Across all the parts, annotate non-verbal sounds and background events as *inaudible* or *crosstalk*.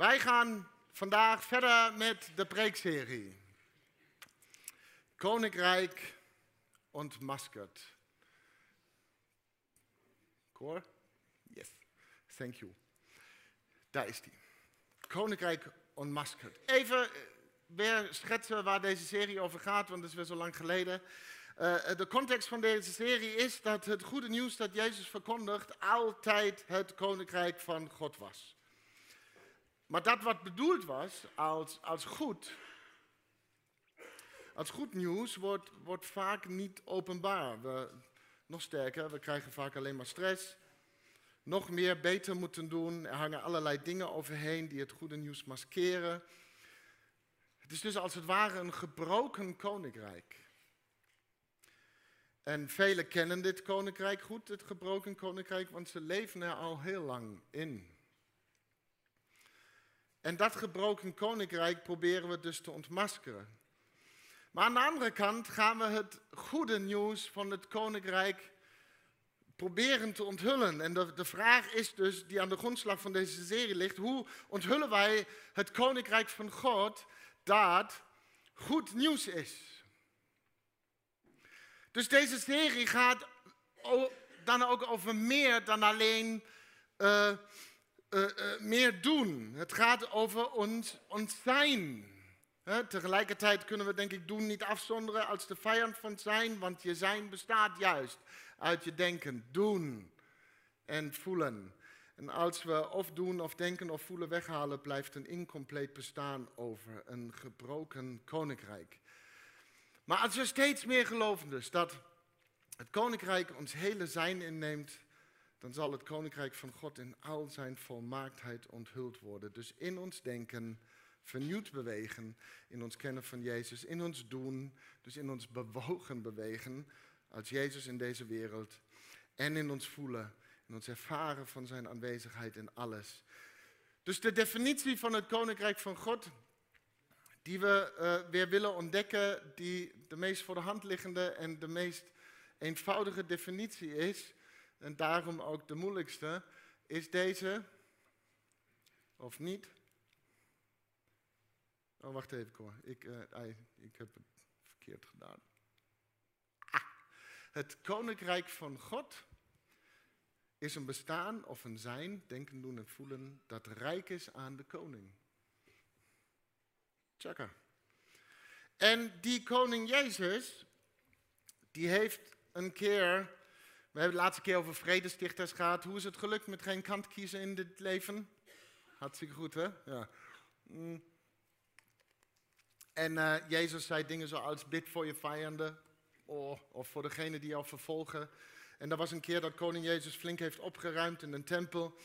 Wij gaan vandaag verder met de preekserie. Koninkrijk ontmaskerd. Koor? Yes, thank you. Daar is die. Koninkrijk ontmaskerd. Even eh, weer schetsen waar deze serie over gaat, want het is weer zo lang geleden. Uh, de context van deze serie is dat het goede nieuws dat Jezus verkondigt altijd het koninkrijk van God was. Maar dat wat bedoeld was als, als goed, als goed nieuws, wordt, wordt vaak niet openbaar. We, nog sterker, we krijgen vaak alleen maar stress. Nog meer beter moeten doen. Er hangen allerlei dingen overheen die het goede nieuws maskeren. Het is dus als het ware een gebroken koninkrijk. En velen kennen dit koninkrijk goed, het gebroken koninkrijk, want ze leven er al heel lang in. En dat gebroken koninkrijk proberen we dus te ontmaskeren. Maar aan de andere kant gaan we het goede nieuws van het koninkrijk proberen te onthullen. En de, de vraag is dus, die aan de grondslag van deze serie ligt, hoe onthullen wij het koninkrijk van God dat goed nieuws is? Dus deze serie gaat dan ook over meer dan alleen uh, uh, uh, meer doen. Het gaat over ons, ons zijn. Tegelijkertijd kunnen we denk ik doen niet afzonderen als de vijand van zijn, want je zijn bestaat juist uit je denken, doen en voelen. En als we of doen of denken of voelen weghalen, blijft een incompleet bestaan over, een gebroken koninkrijk. Maar als we steeds meer geloven dus dat het koninkrijk ons hele zijn inneemt, dan zal het koninkrijk van God in al zijn volmaaktheid onthuld worden. Dus in ons denken vernieuwd bewegen, in ons kennen van Jezus, in ons doen, dus in ons bewogen bewegen als Jezus in deze wereld en in ons voelen, in ons ervaren van zijn aanwezigheid in alles. Dus de definitie van het koninkrijk van God, die we uh, weer willen ontdekken, die de meest voor de hand liggende en de meest eenvoudige definitie is, en daarom ook de moeilijkste, is deze, of niet? Oh, wacht even, Cor. Ik, uh, ik heb het verkeerd gedaan. Ah. Het koninkrijk van God is een bestaan of een zijn, denken, doen en voelen, dat rijk is aan de koning. Tjaka. En die koning Jezus, die heeft een keer we hebben de laatste keer over vredestichters gehad. Hoe is het gelukt met geen kant kiezen in dit leven? Hartstikke goed, hè? Ja. Mm. En uh, Jezus zei dingen zoals bid voor je vijanden. Oh, of voor degene die jou vervolgen. En er was een keer dat koning Jezus flink heeft opgeruimd in een tempel.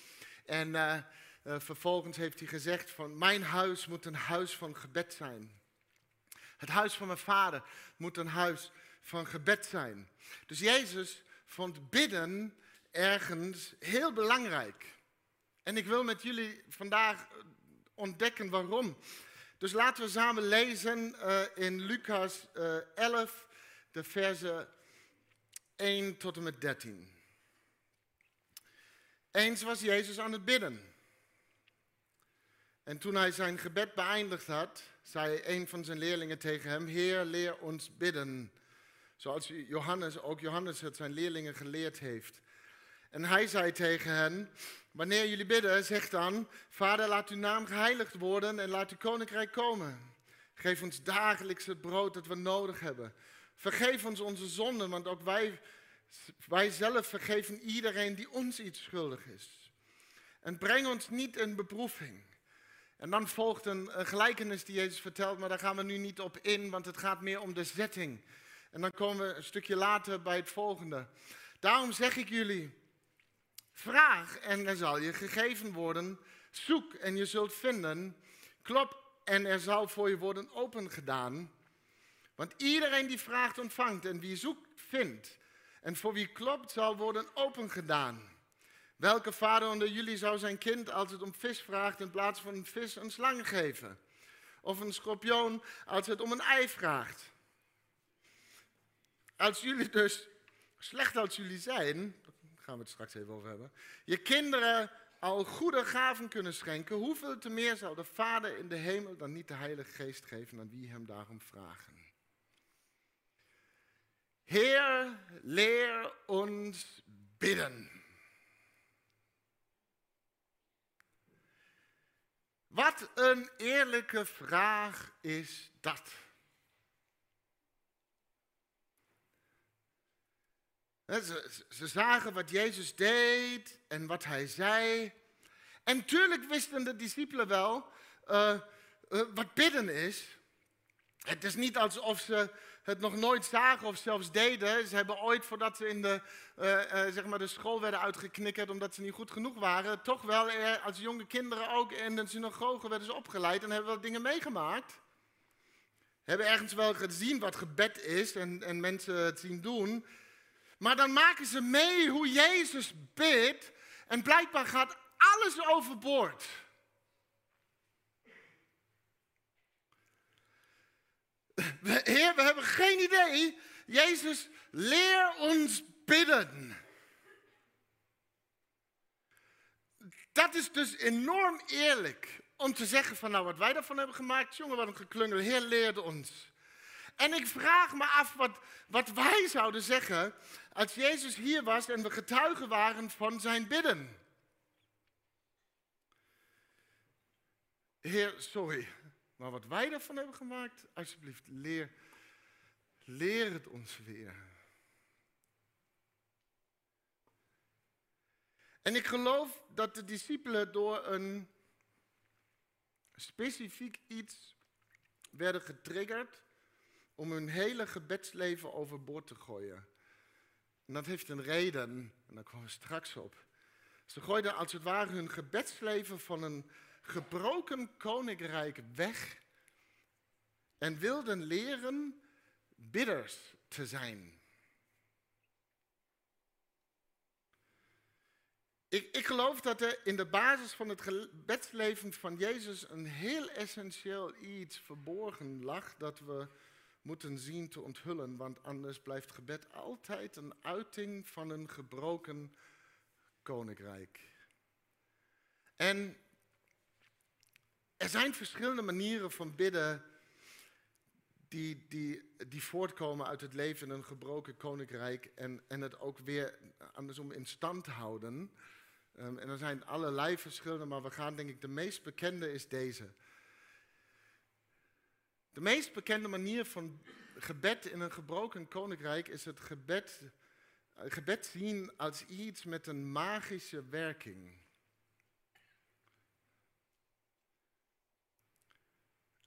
En uh, uh, vervolgens heeft hij gezegd van mijn huis moet een huis van gebed zijn. Het huis van mijn vader moet een huis van gebed zijn. Dus Jezus vond bidden ergens heel belangrijk. En ik wil met jullie vandaag ontdekken waarom. Dus laten we samen lezen uh, in Lucas uh, eh, 11, de versen 1 tot en met 13. Eens was Jezus aan het bidden. En toen hij zijn gebed beëindigd had, zei een van zijn leerlingen tegen hem: Heer, leer ons bidden. Zoals Johannes, ook Johannes het zijn leerlingen geleerd heeft. En hij zei tegen hen, wanneer jullie bidden, zeg dan, Vader, laat uw naam geheiligd worden en laat uw koninkrijk komen. Geef ons dagelijks het brood dat we nodig hebben. Vergeef ons onze zonden, want ook wij, wij zelf vergeven iedereen die ons iets schuldig is. En breng ons niet in beproeving. En dan volgt een, een gelijkenis die Jezus vertelt, maar daar gaan we nu niet op in, want het gaat meer om de zetting. En dan komen we een stukje later bij het volgende. Daarom zeg ik jullie, vraag en er zal je gegeven worden. Zoek en je zult vinden. Klop en er zal voor je worden opengedaan. Want iedereen die vraagt ontvangt en wie zoekt vindt. En voor wie klopt zal worden opengedaan. Welke vader onder jullie zou zijn kind als het om vis vraagt in plaats van een vis een slang geven? Of een schorpioen als het om een ei vraagt? Als jullie dus, slecht als jullie zijn, daar gaan we het straks even over hebben, je kinderen al goede gaven kunnen schenken, hoeveel te meer zal de Vader in de hemel dan niet de Heilige Geest geven aan wie hem daarom vragen. Heer, leer ons bidden. Wat een eerlijke vraag is dat. Ze, ze, zagen wat Jezus deed en wat hij zei. En tuurlijk wisten de discipelen wel uh, uh, wat bidden is. Het is niet alsof ze het nog nooit zagen of zelfs deden. Ze hebben ooit, voordat ze in de, uh, zeg maar de school werden uitgeknikkerd omdat ze niet goed genoeg waren, toch wel als jonge kinderen ook in de synagoge werden ze opgeleid en hebben wel dingen meegemaakt. Hebben ergens wel gezien wat gebed is en, en mensen het zien doen. Maar dan maken ze mee hoe Jezus bidt en blijkbaar gaat alles overboord. Heer, we hebben geen idee. Jezus, leer ons bidden. Dat is dus enorm eerlijk om te zeggen van nou wat wij daarvan hebben gemaakt, jongen wat een geklungel, Heer leerde ons. En ik vraag me af wat, wat wij zouden zeggen als Jezus hier was en we getuigen waren van zijn bidden. Heer, sorry, maar wat wij ervan hebben gemaakt, alsjeblieft, leer, leer het ons weer. En ik geloof dat de discipelen door een specifiek iets werden getriggerd om hun hele gebedsleven overboord te gooien. En dat heeft een reden, en daar komen we straks op. Ze gooiden als het ware hun gebedsleven van een gebroken koninkrijk weg en wilden leren bidders te zijn. Ik, ik, geloof dat er in de basis van het gebedsleven van Jezus een heel essentieel iets verborgen lag dat we moeten zien te onthullen, want anders blijft gebed altijd een uiting van een gebroken koninkrijk. En er zijn verschillende manieren van bidden die, die, die voortkomen uit het leven in een gebroken koninkrijk en, en het ook weer andersom in stand houden. Um, en er zijn allerlei verschillende, maar we gaan denk ik, de meest bekende is deze. De meest bekende manier van gebed in een gebroken koninkrijk is het gebed, gebed zien als iets met een magische werking.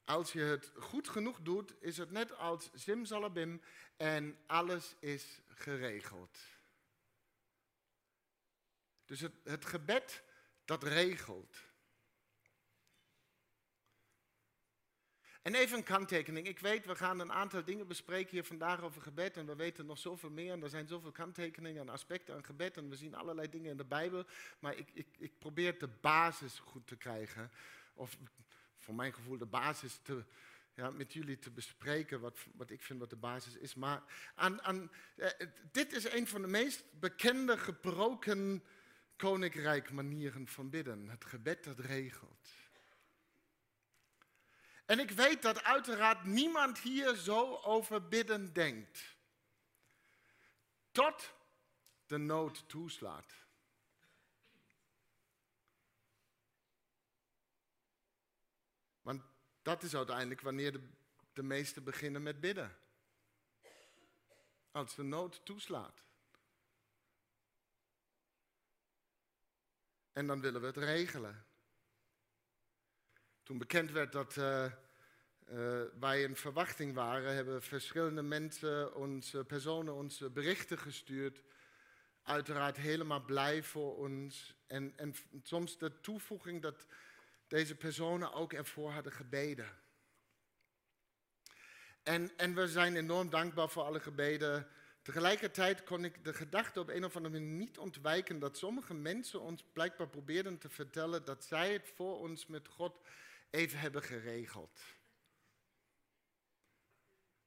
Als je het goed genoeg doet, is het net als simsalabim en alles is geregeld. Dus het gebed, dat regelt. En even een kanttekening. Ik weet, we gaan een aantal dingen bespreken hier vandaag over gebed. En we weten nog zoveel meer. En er zijn zoveel kanttekeningen en aspecten aan gebed. En we zien allerlei dingen in de Bijbel. Maar ik, ik, ik probeer de basis goed te krijgen. Of voor mijn gevoel de basis te, ja, met jullie te bespreken. Wat, wat ik vind wat de basis is. Maar aan, aan, eh, dit is een van de meest bekende gebroken koninkrijk manieren van bidden. Het gebed dat regelt. En ik weet dat uiteraard niemand hier zo over bidden denkt. Tot de nood toeslaat. Want dat is uiteindelijk wanneer de, de meesten beginnen met bidden. Als de nood toeslaat. En dan willen we het regelen. Toen bekend werd dat uh, uh, wij in verwachting waren, hebben verschillende mensen, ons, personen ons berichten gestuurd. Uiteraard helemaal blij voor ons. En, en soms de toevoeging dat deze personen ook ervoor hadden gebeden. En, en we zijn enorm dankbaar voor alle gebeden. Tegelijkertijd kon ik de gedachte op een of andere manier niet ontwijken dat sommige mensen ons blijkbaar probeerden te vertellen dat zij het voor ons met God even hebben geregeld.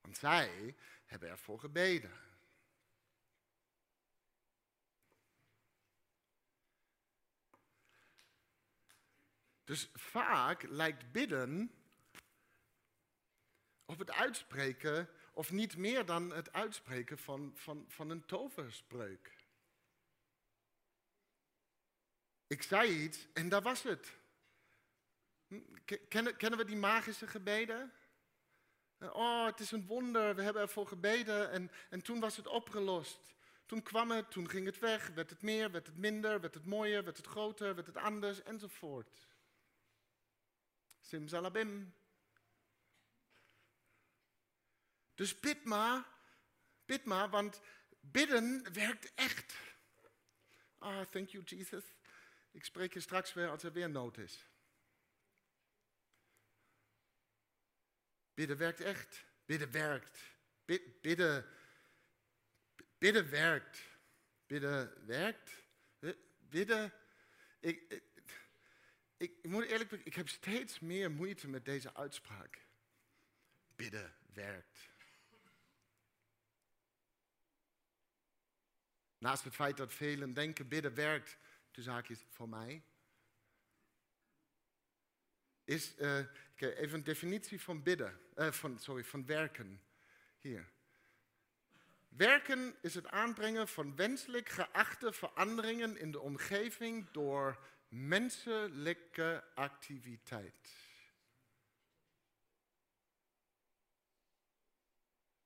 Want zij hebben ervoor gebeden. Dus vaak lijkt bidden op het uitspreken, of niet meer dan het uitspreken van, van, van een toverspreuk. Ik zei iets en daar was het. Kennen, kennen we die magische gebeden? Oh, het is een wonder, we hebben ervoor gebeden en, en toen was het opgelost. Toen kwam het, toen ging het weg, werd het meer, werd het minder, werd het mooier, werd het groter, werd het anders enzovoort. Simsalabim. Dus bid maar, bid maar, want bidden werkt echt. Ah, thank you Jesus. Ik spreek je straks weer als er weer nood is. Bidden werkt echt. Bidden werkt. Bidden, bidden werkt. Bidden werkt. Bidden. Ik, ik, ik, moet eerlijk ik heb steeds meer moeite met deze uitspraak. Bidden werkt. Naast het feit dat velen denken bidden werkt, de zaak is voor mij. Is, uh, even een definitie van bidden, uh, van, sorry, van werken. Hier. Werken is het aanbrengen van wenselijk geachte veranderingen in de omgeving door menselijke activiteit.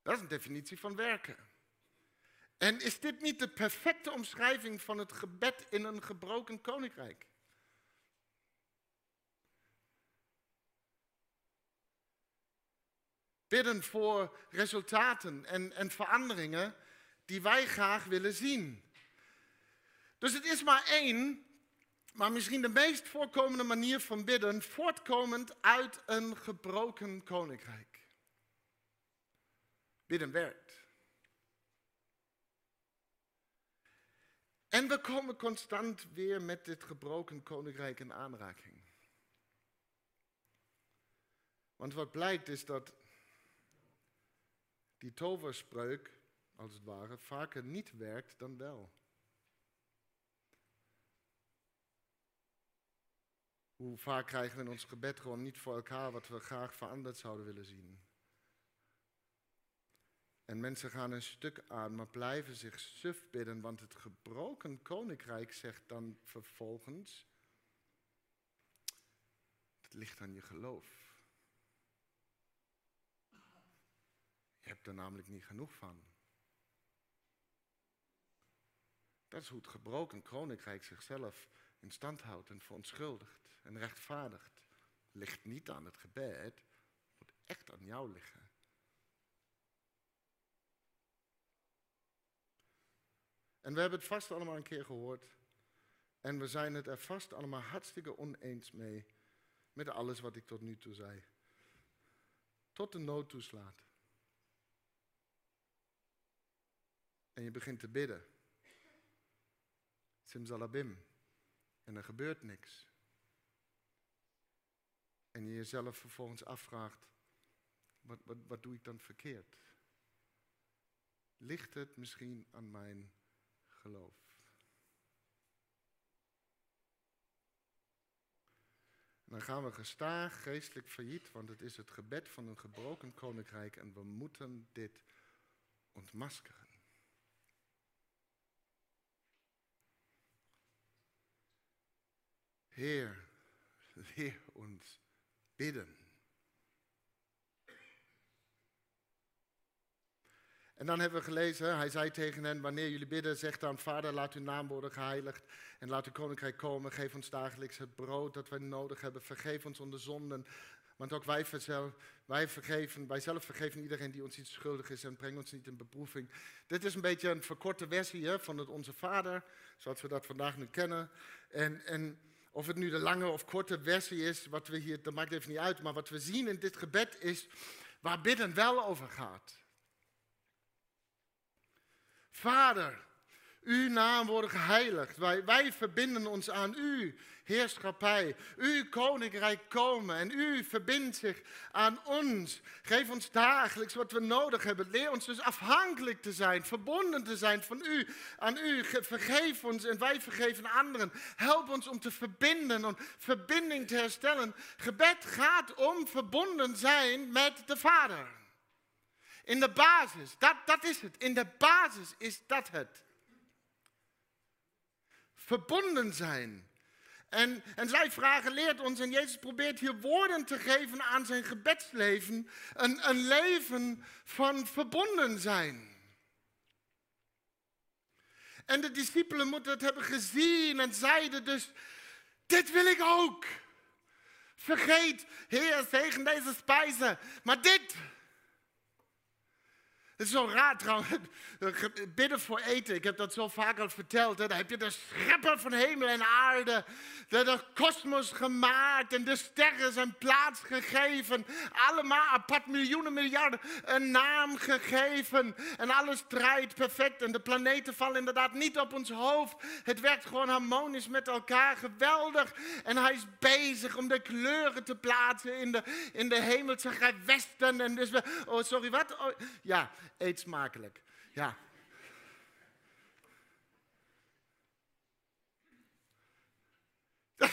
Dat is een definitie van werken. En is dit niet de perfecte omschrijving van het gebed in een gebroken koninkrijk? Bidden voor resultaten en, en veranderingen die wij graag willen zien. Dus het is maar één, maar misschien de meest voorkomende manier van bidden, voortkomend uit een gebroken koninkrijk. Bidden werkt. En we komen constant weer met dit gebroken koninkrijk in aanraking. Want wat blijkt is dat die toverspreuk, als het ware, vaker niet werkt dan wel. Hoe vaak krijgen we in ons gebed gewoon niet voor elkaar wat we graag veranderd zouden willen zien? En mensen gaan een stuk aan, maar blijven zich suf bidden, want het gebroken koninkrijk zegt dan vervolgens, het ligt aan je geloof. Je hebt er namelijk niet genoeg van. Dat is hoe het gebroken koninkrijk zichzelf in stand houdt en verontschuldigt en rechtvaardigt. Ligt niet aan het gebed, moet echt aan jou liggen. En we hebben het vast allemaal een keer gehoord. En we zijn het er vast allemaal hartstikke oneens mee met alles wat ik tot nu toe zei. Tot de nood toeslaat. En je begint te bidden. Simsalabim. En er gebeurt niks. En je jezelf vervolgens afvraagt, wat, wat, wat doe ik dan verkeerd? Ligt het misschien aan mijn geloof? dan gaan we gestaag geestelijk failliet, want het is het gebed van een gebroken koninkrijk en we moeten dit ontmaskeren. Heer, leer ons bidden. En dan hebben we gelezen, hij zei tegen hen, wanneer jullie bidden, zeg dan, Vader, laat uw naam worden geheiligd en laat uw koninkrijk komen. Geef ons dagelijks het brood dat wij nodig hebben. Vergeef ons onze zonden, want ook wij, wij, vergeven, wij zelf vergeven iedereen die ons iets schuldig is en breng ons niet in beproeving. Dit is een beetje een verkorte versie hè, van het Onze Vader, zoals we dat vandaag nu kennen. En, en of het nu de lange of korte versie is, wat we hier, dat maakt even niet uit. Maar wat we zien in dit gebed is waar bidden wel over gaat. Vader, uw naam wordt geheiligd. Wij, wij verbinden ons aan u. heerschappij, uw koninkrijk komen en u verbindt zich aan ons. Geef ons dagelijks wat we nodig hebben. Leer ons dus afhankelijk te zijn, verbonden te zijn van u, aan u. Vergeef ons en wij vergeven anderen. Help ons om te verbinden, om verbinding te herstellen. Gebed gaat om verbonden zijn met de Vader. In de basis, dat, dat is het. In de basis is dat het. Verbonden zijn. En, en zij vragen leert ons, en Jezus probeert hier woorden te geven aan zijn gebedsleven. Een, een leven van verbonden zijn. En de discipelen moeten het hebben gezien en zeiden dus, dit wil ik ook. Vergeet, Heer, zegen deze spijzen. Maar dit, het is zo raar trouwens, *laughs* bidden voor eten. Ik heb dat zo vaak al verteld. Hè. Dan heb je de schepper van hemel en aarde. De, kosmos gemaakt en de sterren zijn plaats gegeven. Allemaal apart miljoenen miljarden een naam gegeven. En alles draait perfect en de planeten vallen inderdaad niet op ons hoofd. Het werkt gewoon harmonisch met elkaar. Geweldig. En hij is bezig om de kleuren te plaatsen in de, in de hemel. Zeg hij westen. En dus we, oh sorry, wat? Oh, ja eet smakelijk. Ja. *laughs*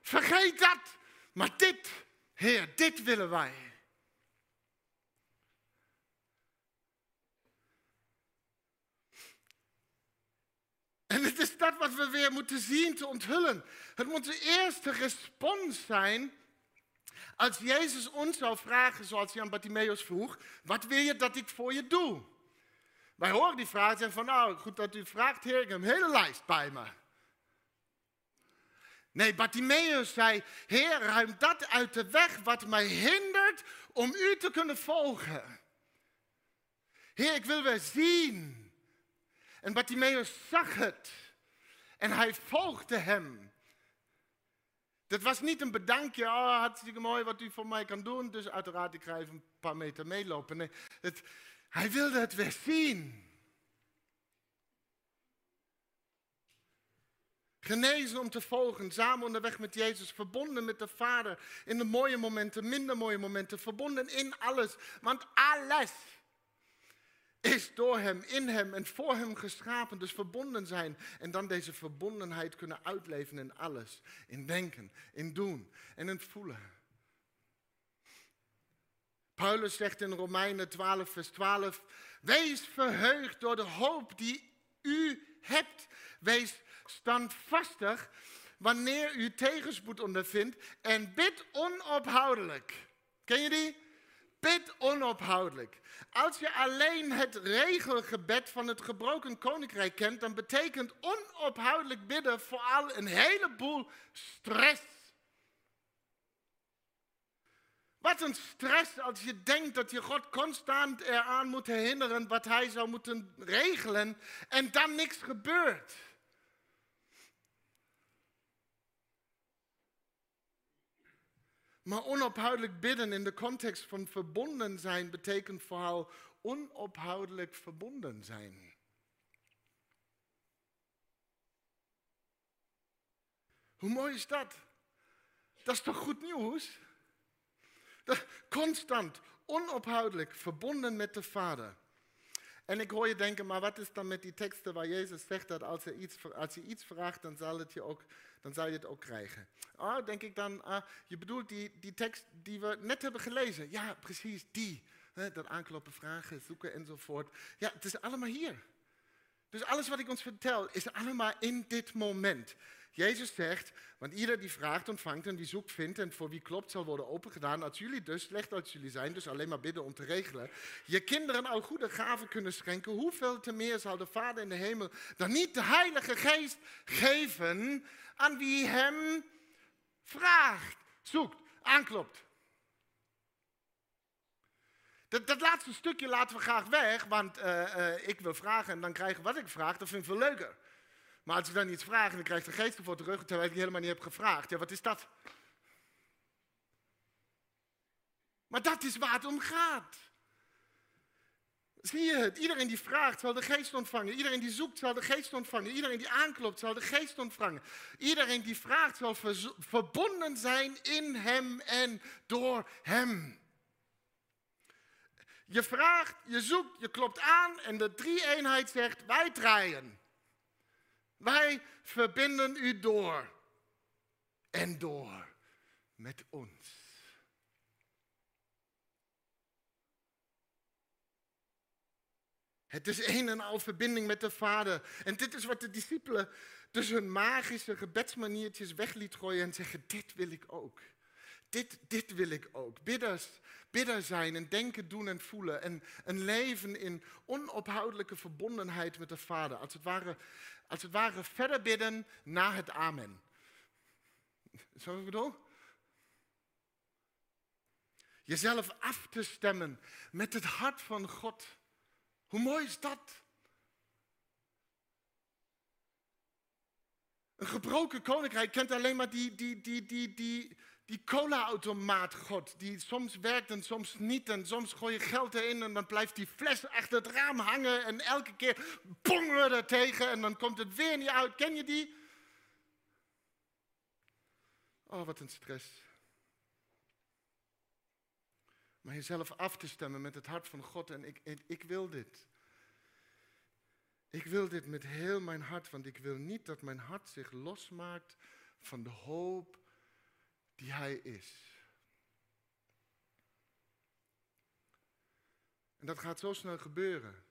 Vergeet dat. Maar dit, Heer, dit willen wij. En het is dat wat we weer moeten zien te onthullen. Het moet de eerste respons zijn als Jezus ons zou vragen, zoals hij aan Bartimaeus vroeg, wat wil je dat ik voor je doe? Wij horen die vraag en zeggen van, nou, goed dat u vraagt, heer, ik heb een hele lijst bij me. Nee, Bartimaeus zei, heer, ruim dat uit de weg wat mij hindert om u te kunnen volgen. Heer, ik wil weer zien. En Bartimaeus zag het. En hij volgde hem. Dit was niet een bedankje, oh, hartstikke mooi wat u voor mij kan doen, dus uiteraard ik ga even een paar meter meelopen. Nee, het, hij wilde het weer zien. Genezen om te volgen, samen onderweg met Jezus, verbonden met de Vader in de mooie momenten, minder mooie momenten, verbonden in alles. Want alles is door Hem, in Hem en voor Hem geschapen. Dus verbonden zijn en dan deze verbondenheid kunnen uitleven in alles. In denken, in doen en in voelen. Paulus zegt in Romeinen 12, vers 12, wees verheugd door de hoop die u hebt. Wees standvastig wanneer u tegenspoed ondervindt en bid onophoudelijk. Ken je die? Bid onophoudelijk. Als je alleen het regelgebed van het gebroken koninkrijk kent, dan betekent onophoudelijk bidden vooral een heleboel stress. Wat een stress als je denkt dat je God constant eraan moet herinneren wat hij zou moeten regelen en dan niks gebeurt. Maar onophoudelijk bidden in de context van verbonden zijn betekent vooral onophoudelijk verbonden zijn. Hoe mooi is dat? Dat is toch goed nieuws? constant, onophoudelijk verbonden met de Vader. En ik hoor je denken, maar wat is dan met die teksten waar Jezus zegt dat als, als je iets vraagt, dan zal, het je ook, dan zal je het ook krijgen? Ah, denk ik dan, ah, je bedoelt die, die tekst die we net hebben gelezen. Ja, precies, die. Dat aankloppen, vragen, zoeken enzovoort. Ja, het is allemaal hier. Dus alles wat ik ons vertel is allemaal in dit moment. Jezus zegt, want ieder die vraagt ontvangt en die zoekt vindt en voor wie klopt zal worden opengedaan. Als jullie dus, slecht als jullie zijn, dus alleen maar bidden om te regelen, je kinderen al goede gaven kunnen schenken, hoeveel te meer zal de Vader in de hemel dan niet de Heilige Geest geven aan wie hem vraagt, zoekt, aanklopt. Dat, dat, laatste stukje laten we graag weg, want uh, uh, ik wil vragen en dan krijgen wat ik vraag, dat vind ik veel leuker. Maar als ik dan iets vraag en dan krijg de geest ervoor terug, terwijl ik helemaal niet heb gevraagd. Ja, wat is dat? Maar dat is waar het om gaat. Zie je het? Iedereen die vraagt zal de geest ontvangen. Iedereen die zoekt zal de geest ontvangen. Iedereen die aanklopt zal de geest ontvangen. Iedereen die vraagt zal verbonden zijn in hem en door hem. Je vraagt, je zoekt, je klopt aan en de drie-eenheid zegt, wij draaien. Wij verbinden u door en door met ons. Het is een en al verbinding met de Vader. En dit is wat de discipelen dus hun magische gebedsmaniertjes weg liet gooien en zeggen, dit wil ik ook. Dit, dit wil ik ook. Bidders, bidder zijn en denken, doen en voelen. En een leven in onophoudelijke verbondenheid met de Vader. Als het ware, als het ware verder bidden na het amen. Zo ik bedoel? Jezelf af te stemmen met het hart van God. Hoe mooi is dat? Een gebroken koninkrijk kent alleen maar die, die, die, die, die, die cola-automaat God, die soms werkt en soms niet. En soms gooi je geld erin en dan blijft die fles achter het raam hangen. En elke keer bongen we er tegen en dan komt het weer niet uit. Ken je die? Oh, wat een stress. Maar jezelf af te stemmen met het hart van God. En ik, ik, ik wil dit. Ik wil dit met heel mijn hart, want ik wil niet dat mijn hart zich losmaakt van de hoop die Hij is. En dat gaat zo snel gebeuren.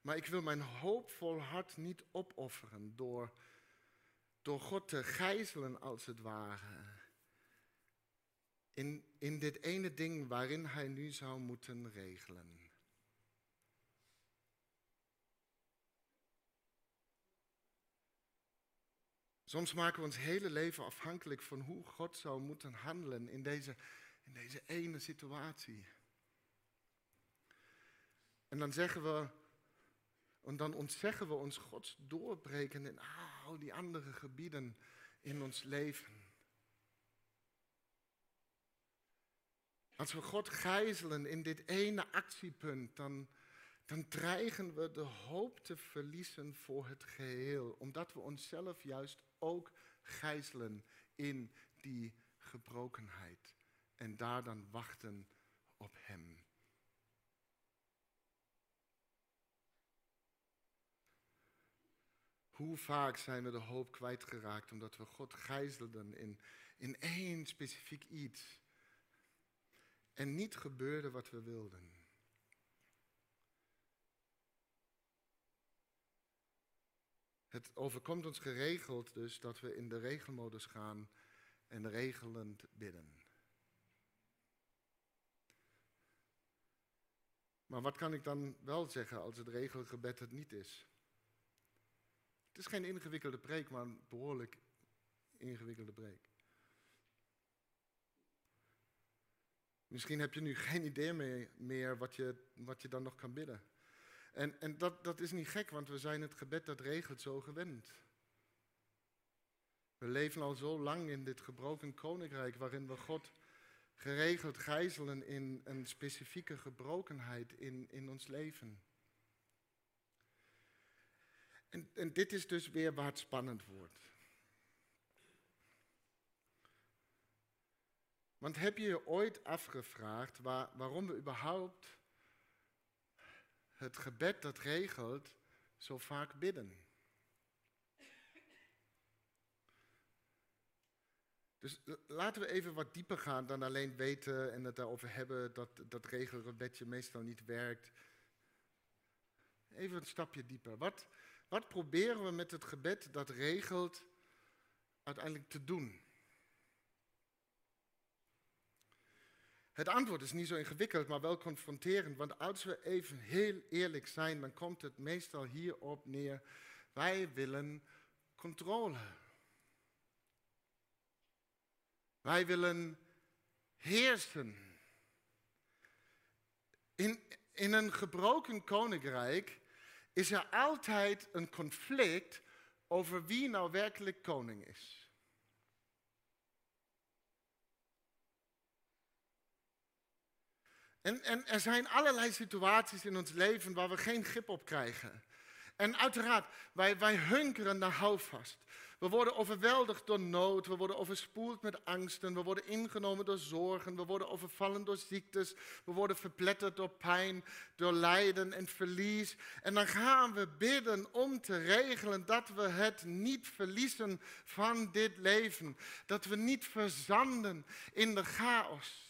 Maar ik wil mijn hoopvol hart niet opofferen door, door God te gijzelen als het ware. In, in dit ene ding waarin Hij nu zou moeten regelen. Soms maken we ons hele leven afhankelijk van hoe God zou moeten handelen in deze, in deze ene situatie. En dan zeggen we, en dan ontzeggen we ons Gods doorbreken in al die andere gebieden in ons leven. Als we God gijzelen in dit ene actiepunt, dan, dan dreigen we de hoop te verliezen voor het geheel, omdat we onszelf juist ook gijzelen in die gebrokenheid en daar dan wachten op Hem. Hoe vaak zijn we de hoop kwijtgeraakt omdat we God gijzelden in, in één specifiek iets en niet gebeurde wat we wilden. Het overkomt ons geregeld dus dat we in de regelmodus gaan en regelend bidden. Maar wat kan ik dan wel zeggen als het regelgebed het niet is? Het is geen ingewikkelde preek, maar een behoorlijk ingewikkelde preek. Misschien heb je nu geen idee meer, meer wat, je, wat je dan nog kan bidden. En, en dat, dat is niet gek, want we zijn het gebed dat regelt zo gewend. We leven al zo lang in dit gebroken koninkrijk waarin we God geregeld gijzelen in een specifieke gebrokenheid in, in ons leven. En, en dit is dus weer waar het spannend wordt. Want heb je je ooit afgevraagd waar, waarom we überhaupt het gebed dat regelt zo vaak bidden. Dus laten we even wat dieper gaan dan alleen weten en het daarover hebben dat dat regelgebedje meestal niet werkt. Even een stapje dieper. Wat, wat proberen we met het gebed dat regelt uiteindelijk te doen? Het antwoord is niet zo ingewikkeld, maar wel confronterend. Want als we even heel eerlijk zijn, dan komt het meestal hierop neer. Wij willen controle. Wij willen heersen. In, in een gebroken koninkrijk is er altijd een conflict over wie nou werkelijk koning is. En, en er zijn allerlei situaties in ons leven waar we geen grip op krijgen. En uiteraard, wij, wij hunkeren naar houvast. We worden overweldigd door nood, we worden overspoeld met angsten, we worden ingenomen door zorgen, we worden overvallen door ziektes, we worden verpletterd door pijn, door lijden en verlies. En dan gaan we bidden om te regelen dat we het niet verliezen van dit leven, dat we niet verzanden in de chaos.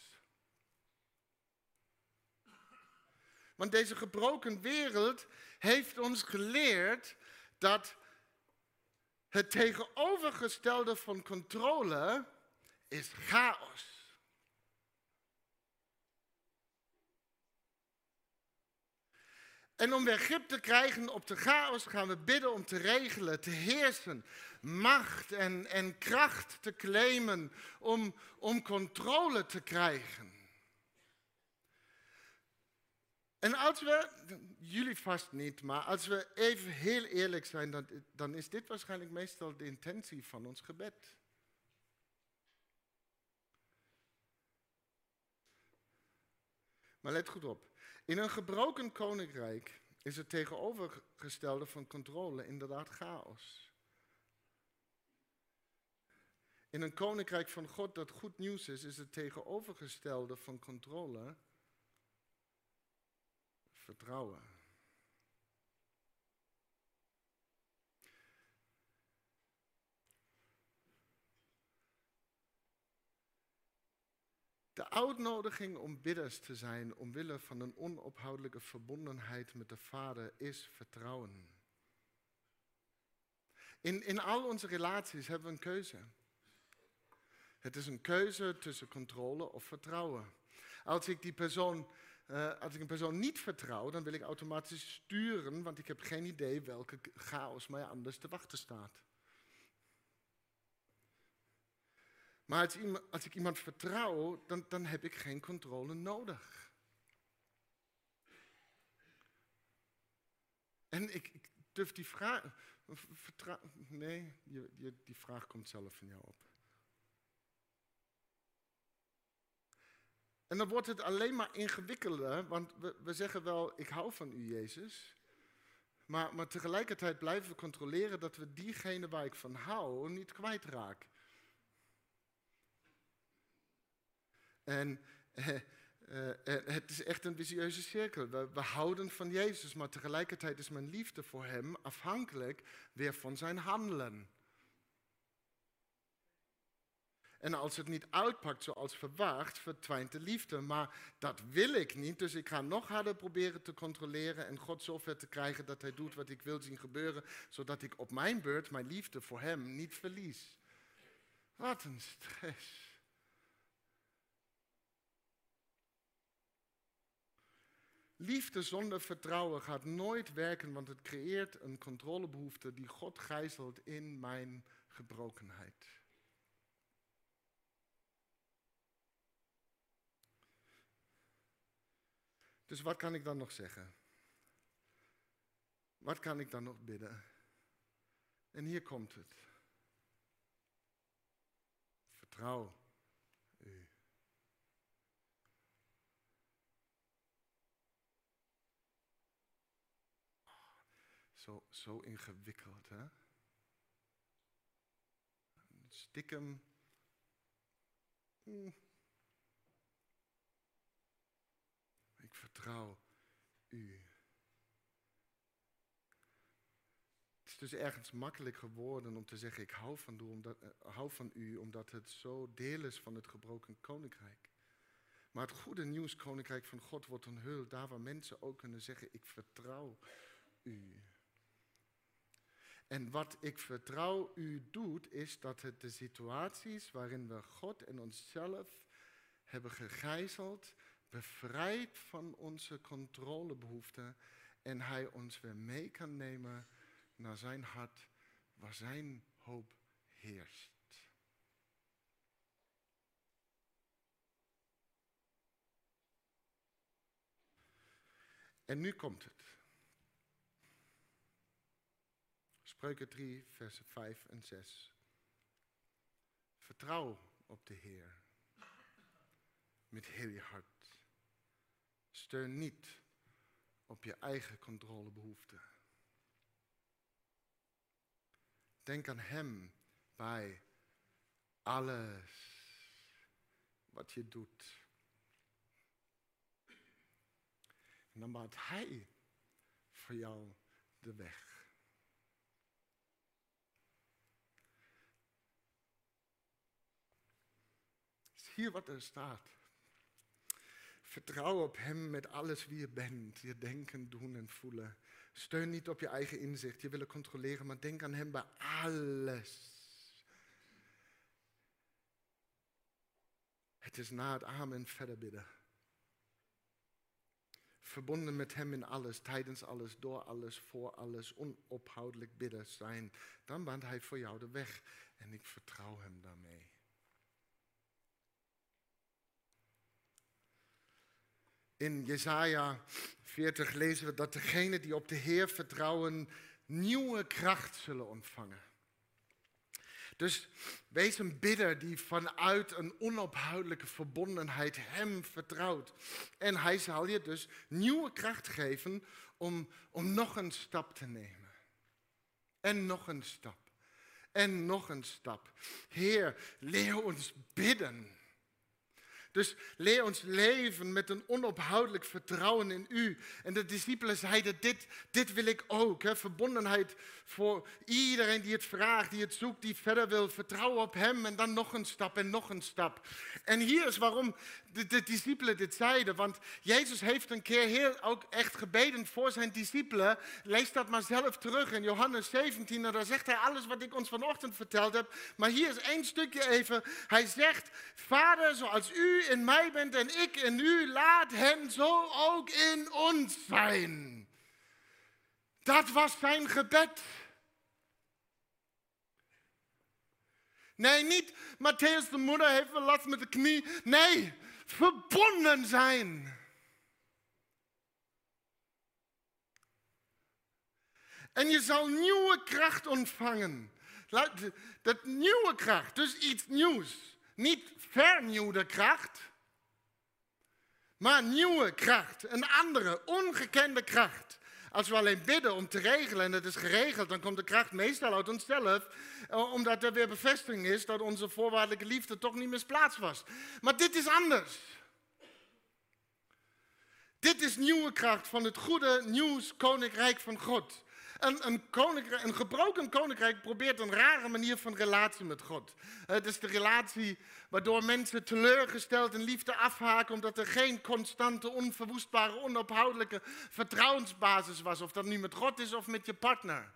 Want deze gebroken wereld heeft ons geleerd dat het tegenovergestelde van controle is chaos. En om weer grip te krijgen op de chaos gaan we bidden om te regelen, te heersen, macht en, en kracht te claimen, om, om controle te krijgen. En als we, jullie vast niet, maar als we even heel eerlijk zijn, dan, dan is dit waarschijnlijk meestal de intentie van ons gebed. Maar let goed op. In een gebroken koninkrijk is het tegenovergestelde van controle inderdaad chaos. In een koninkrijk van God dat goed nieuws is, is het tegenovergestelde van controle vertrouwen. De uitnodiging om bidders te zijn omwille van een onophoudelijke verbondenheid met de Vader is vertrouwen. In, in al onze relaties hebben we een keuze. Het is een keuze tussen controle of vertrouwen. Als ik die persoon uh, als ik een persoon niet vertrouw, dan wil ik automatisch sturen, want ik heb geen idee welke chaos mij anders te wachten staat. Maar als, als ik iemand vertrouw, dan, dan heb ik geen controle nodig. En ik, ik durf die vraag. nee, je, die vraag komt zelf van jou op. En dan wordt het alleen maar ingewikkelder, want we, we zeggen wel, ik hou van u, Jezus. Maar, maar tegelijkertijd blijven we controleren dat we diegene waar ik van hou niet kwijtraak. En eh, eh, eh, het is echt een vicieuze cirkel. We, we houden van Jezus, maar tegelijkertijd is mijn liefde voor Hem afhankelijk weer van zijn handelen. En als het niet uitpakt zoals verwacht, verdwijnt de liefde. Maar dat wil ik niet, dus ik ga nog harder proberen te controleren en God zover te krijgen dat Hij doet wat ik wil zien gebeuren, zodat ik op mijn beurt mijn liefde voor Hem niet verlies. Wat een stress. Liefde zonder vertrouwen gaat nooit werken, want het creëert een controlebehoefte die God gijzelt in mijn gebrokenheid. Dus wat kan ik dan nog zeggen? Wat kan ik dan nog bidden? En hier komt het. Vertrouw u. Zo, zo ingewikkeld, hè? Stiekem. Mm. Vertrouw u. Het is dus ergens makkelijk geworden om te zeggen, ik hou van, u omdat, uh, hou van u, omdat het zo deel is van het gebroken koninkrijk. Maar het goede nieuws, koninkrijk van God, wordt onthuld daar waar mensen ook kunnen zeggen, ik vertrouw u. En wat ik vertrouw u doet, is dat het de situaties waarin we God en onszelf hebben gegijzeld, bevrijd van onze controlebehoeften en Hij ons weer mee kan nemen naar Zijn hart, waar Zijn hoop heerst. En nu komt het. Spreuken 3, versen 5 en 6. Vertrouw op de Heer met heel je hart Niet op je eigen controlebehoeften. Denk aan Hem bij alles wat je doet. En dan baant Hij voor jou de weg. Hier wat er staat. Vertrouw op Hem met alles wie je bent, je denken, doen en voelen. Steun niet op je eigen inzicht, je willen controleren, maar denk aan Hem bij alles. Het is na het amen verder bidden. Verbonden met Hem in alles, tijdens alles, door alles, voor alles, onophoudelijk bidden zijn. Dan baant Hij voor jou de weg en ik vertrouw Hem daarmee. In Jesaja 40 lezen we dat degenen die op de Heer vertrouwen nieuwe kracht zullen ontvangen. Dus wees een bidder die vanuit een onophoudelijke verbondenheid Hem vertrouwt. En Hij zal je dus nieuwe kracht geven om, om nog een stap te nemen. En nog een stap. En nog een stap. Heer, leer ons bidden. Dus leer ons leven met een onophoudelijk vertrouwen in u. En de discipelen zeiden, dit, dit wil ik ook. Hè? Verbondenheid voor iedereen die het vraagt, die het zoekt, die verder wil. Vertrouwen op hem en dan nog een stap en nog een stap. En hier is waarom de, de discipelen dit zeiden. Want Jezus heeft een keer heel ook echt gebeden voor zijn discipelen. Lees dat maar zelf terug in Johannes 17. En daar zegt hij alles wat ik ons vanochtend verteld heb. Maar hier is één stukje even. Hij zegt, Vader, zoals u in mij bent en ik in u, laat hen zo ook in ons zijn. Dat was zijn gebed. Nee, niet Matthäus de moeder heeft wel last met de knie. Nee, verbonden zijn. En je zal nieuwe kracht ontvangen. Dat nieuwe kracht, dus iets nieuws. Niet vernieuwde kracht, maar nieuwe kracht. Een andere, ongekende kracht. Als we alleen bidden om te regelen en het is geregeld, dan komt de kracht meestal uit onszelf, eh, omdat er weer bevestiging is dat onze voorwaardelijke liefde toch niet misplaatst was. Maar dit is anders. Dit is nieuwe kracht van het goede nieuws koninkrijk van God. Een, een, een gebroken koninkrijk probeert een rare manier van relatie met God. Het is de relatie waardoor mensen teleurgesteld in liefde afhaken omdat er geen constante, onverwoestbare, onophoudelijke vertrouwensbasis was. Of dat nu met God is of met je partner.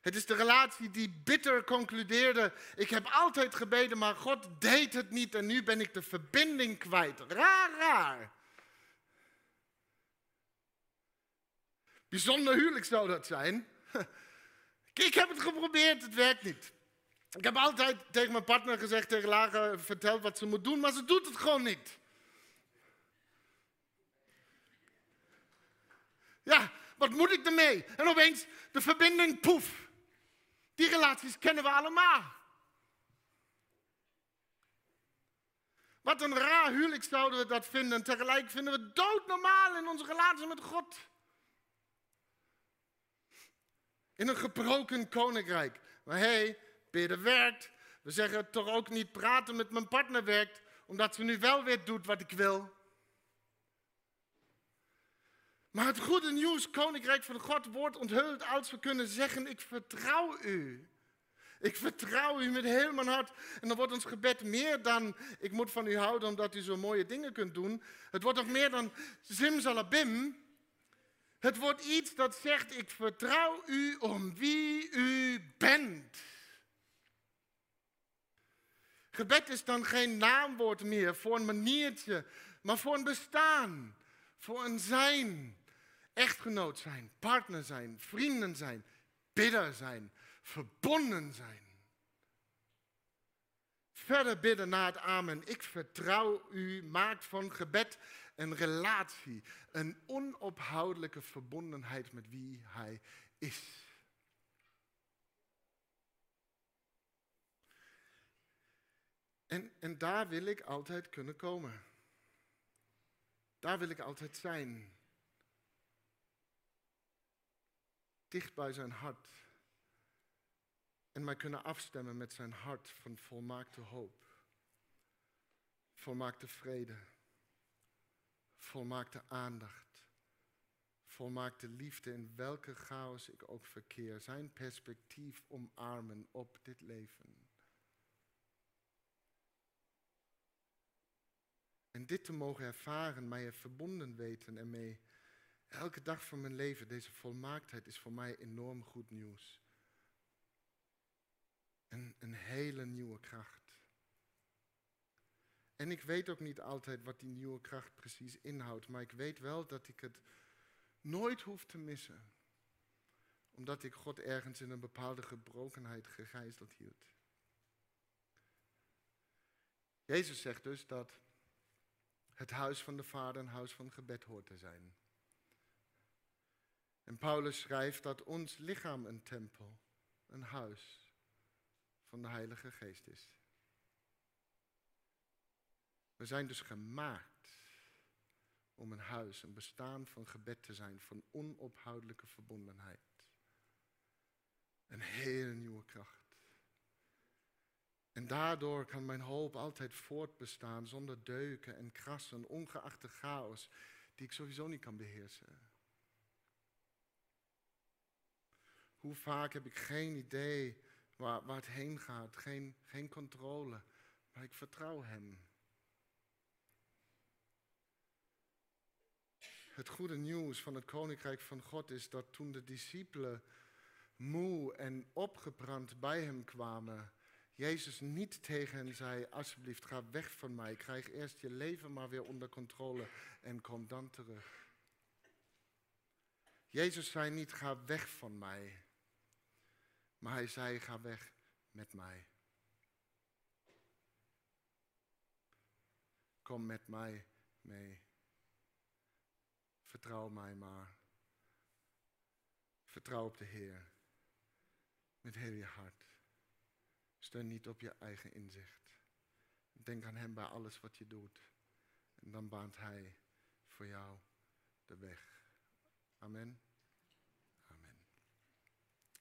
Het is de relatie die bitter concludeerde: Ik heb altijd gebeden, maar God deed het niet en nu ben ik de verbinding kwijt. Raar, raar. Bijzonder huwelijk zou dat zijn. *laughs* Ik heb het geprobeerd, het werkt niet. Ik heb altijd tegen mijn partner gezegd, tegen Lara, verteld wat ze moet doen, maar ze doet het gewoon niet. Ja, wat moet ik ermee? En opeens de verbinding, poef. Die relaties kennen we allemaal. Wat een raar huwelijk zouden we dat vinden. En tegelijk vinden we het doodnormaal in onze relatie met God. In een gebroken koninkrijk. Maar hé, hey, bidden werkt. We zeggen toch ook niet praten met mijn partner werkt, omdat ze nu wel weer doet wat ik wil. Maar het goede nieuws, koninkrijk van God, wordt onthuld als we kunnen zeggen, ik vertrouw u. Ik vertrouw u met heel mijn hart. En dan wordt ons gebed meer dan, ik moet van u houden omdat u zo mooie dingen kunt doen. Het wordt nog meer dan zimzalabim. Het wordt iets dat zegt, ik vertrouw u om wie u bent. Gebed is dan geen naamwoord meer voor een maniertje, maar voor een bestaan, voor een zijn. Echtgenoot zijn, partner zijn, vrienden zijn, bidder zijn, verbonden zijn. Verder bidden na het amen. Ik vertrouw u, maakt van gebed een relatie, een onophoudelijke verbondenheid met wie hij is. En, en daar wil ik altijd kunnen komen. Daar wil ik altijd zijn. Dicht bij zijn hart. En mij kunnen afstemmen met zijn hart van volmaakte hoop. Volmaakte vrede. Volmaakte aandacht. Volmaakte liefde in welke chaos ik ook verkeer. Zijn perspectief omarmen op dit leven. En dit te mogen ervaren, mij er verbonden weten en mee. Elke dag van mijn leven, deze volmaaktheid is voor mij enorm goed nieuws. En een hele nieuwe kracht. En ik weet ook niet altijd wat die nieuwe kracht precies inhoudt, maar ik weet wel dat ik het nooit hoef te missen. Omdat ik God ergens in een bepaalde gebrokenheid gegijzeld hield. Jezus zegt dus dat het huis van de Vader een huis van gebed hoort te zijn. En Paulus schrijft dat ons lichaam een tempel, een huis van de Heilige Geest is. We zijn dus gemaakt om een huis, een bestaan van gebed te zijn, van onophoudelijke verbondenheid. Een hele nieuwe kracht. En daardoor kan mijn hoop altijd voortbestaan zonder deuken en krassen, ongeacht de chaos die ik sowieso niet kan beheersen. Hoe vaak heb ik geen idee waar, het heen gaat, geen, geen controle, maar ik vertrouw Hem. Het goede nieuws van het Koninkrijk van God is dat toen de discipelen moe en opgebrand bij Hem kwamen, Jezus niet tegen hen zei, alsjeblieft ga weg van mij, krijg eerst je leven maar weer onder controle en kom dan terug. Jezus zei niet, ga weg van mij, maar hij zei, ga weg met mij. Kom met mij mee. Vertrouw mij maar. Vertrouw op de Heer. Met heel je hart. Steun niet op je eigen inzicht. Denk aan Hem bij alles wat je doet. En dan baant Hij voor jou de weg. Amen.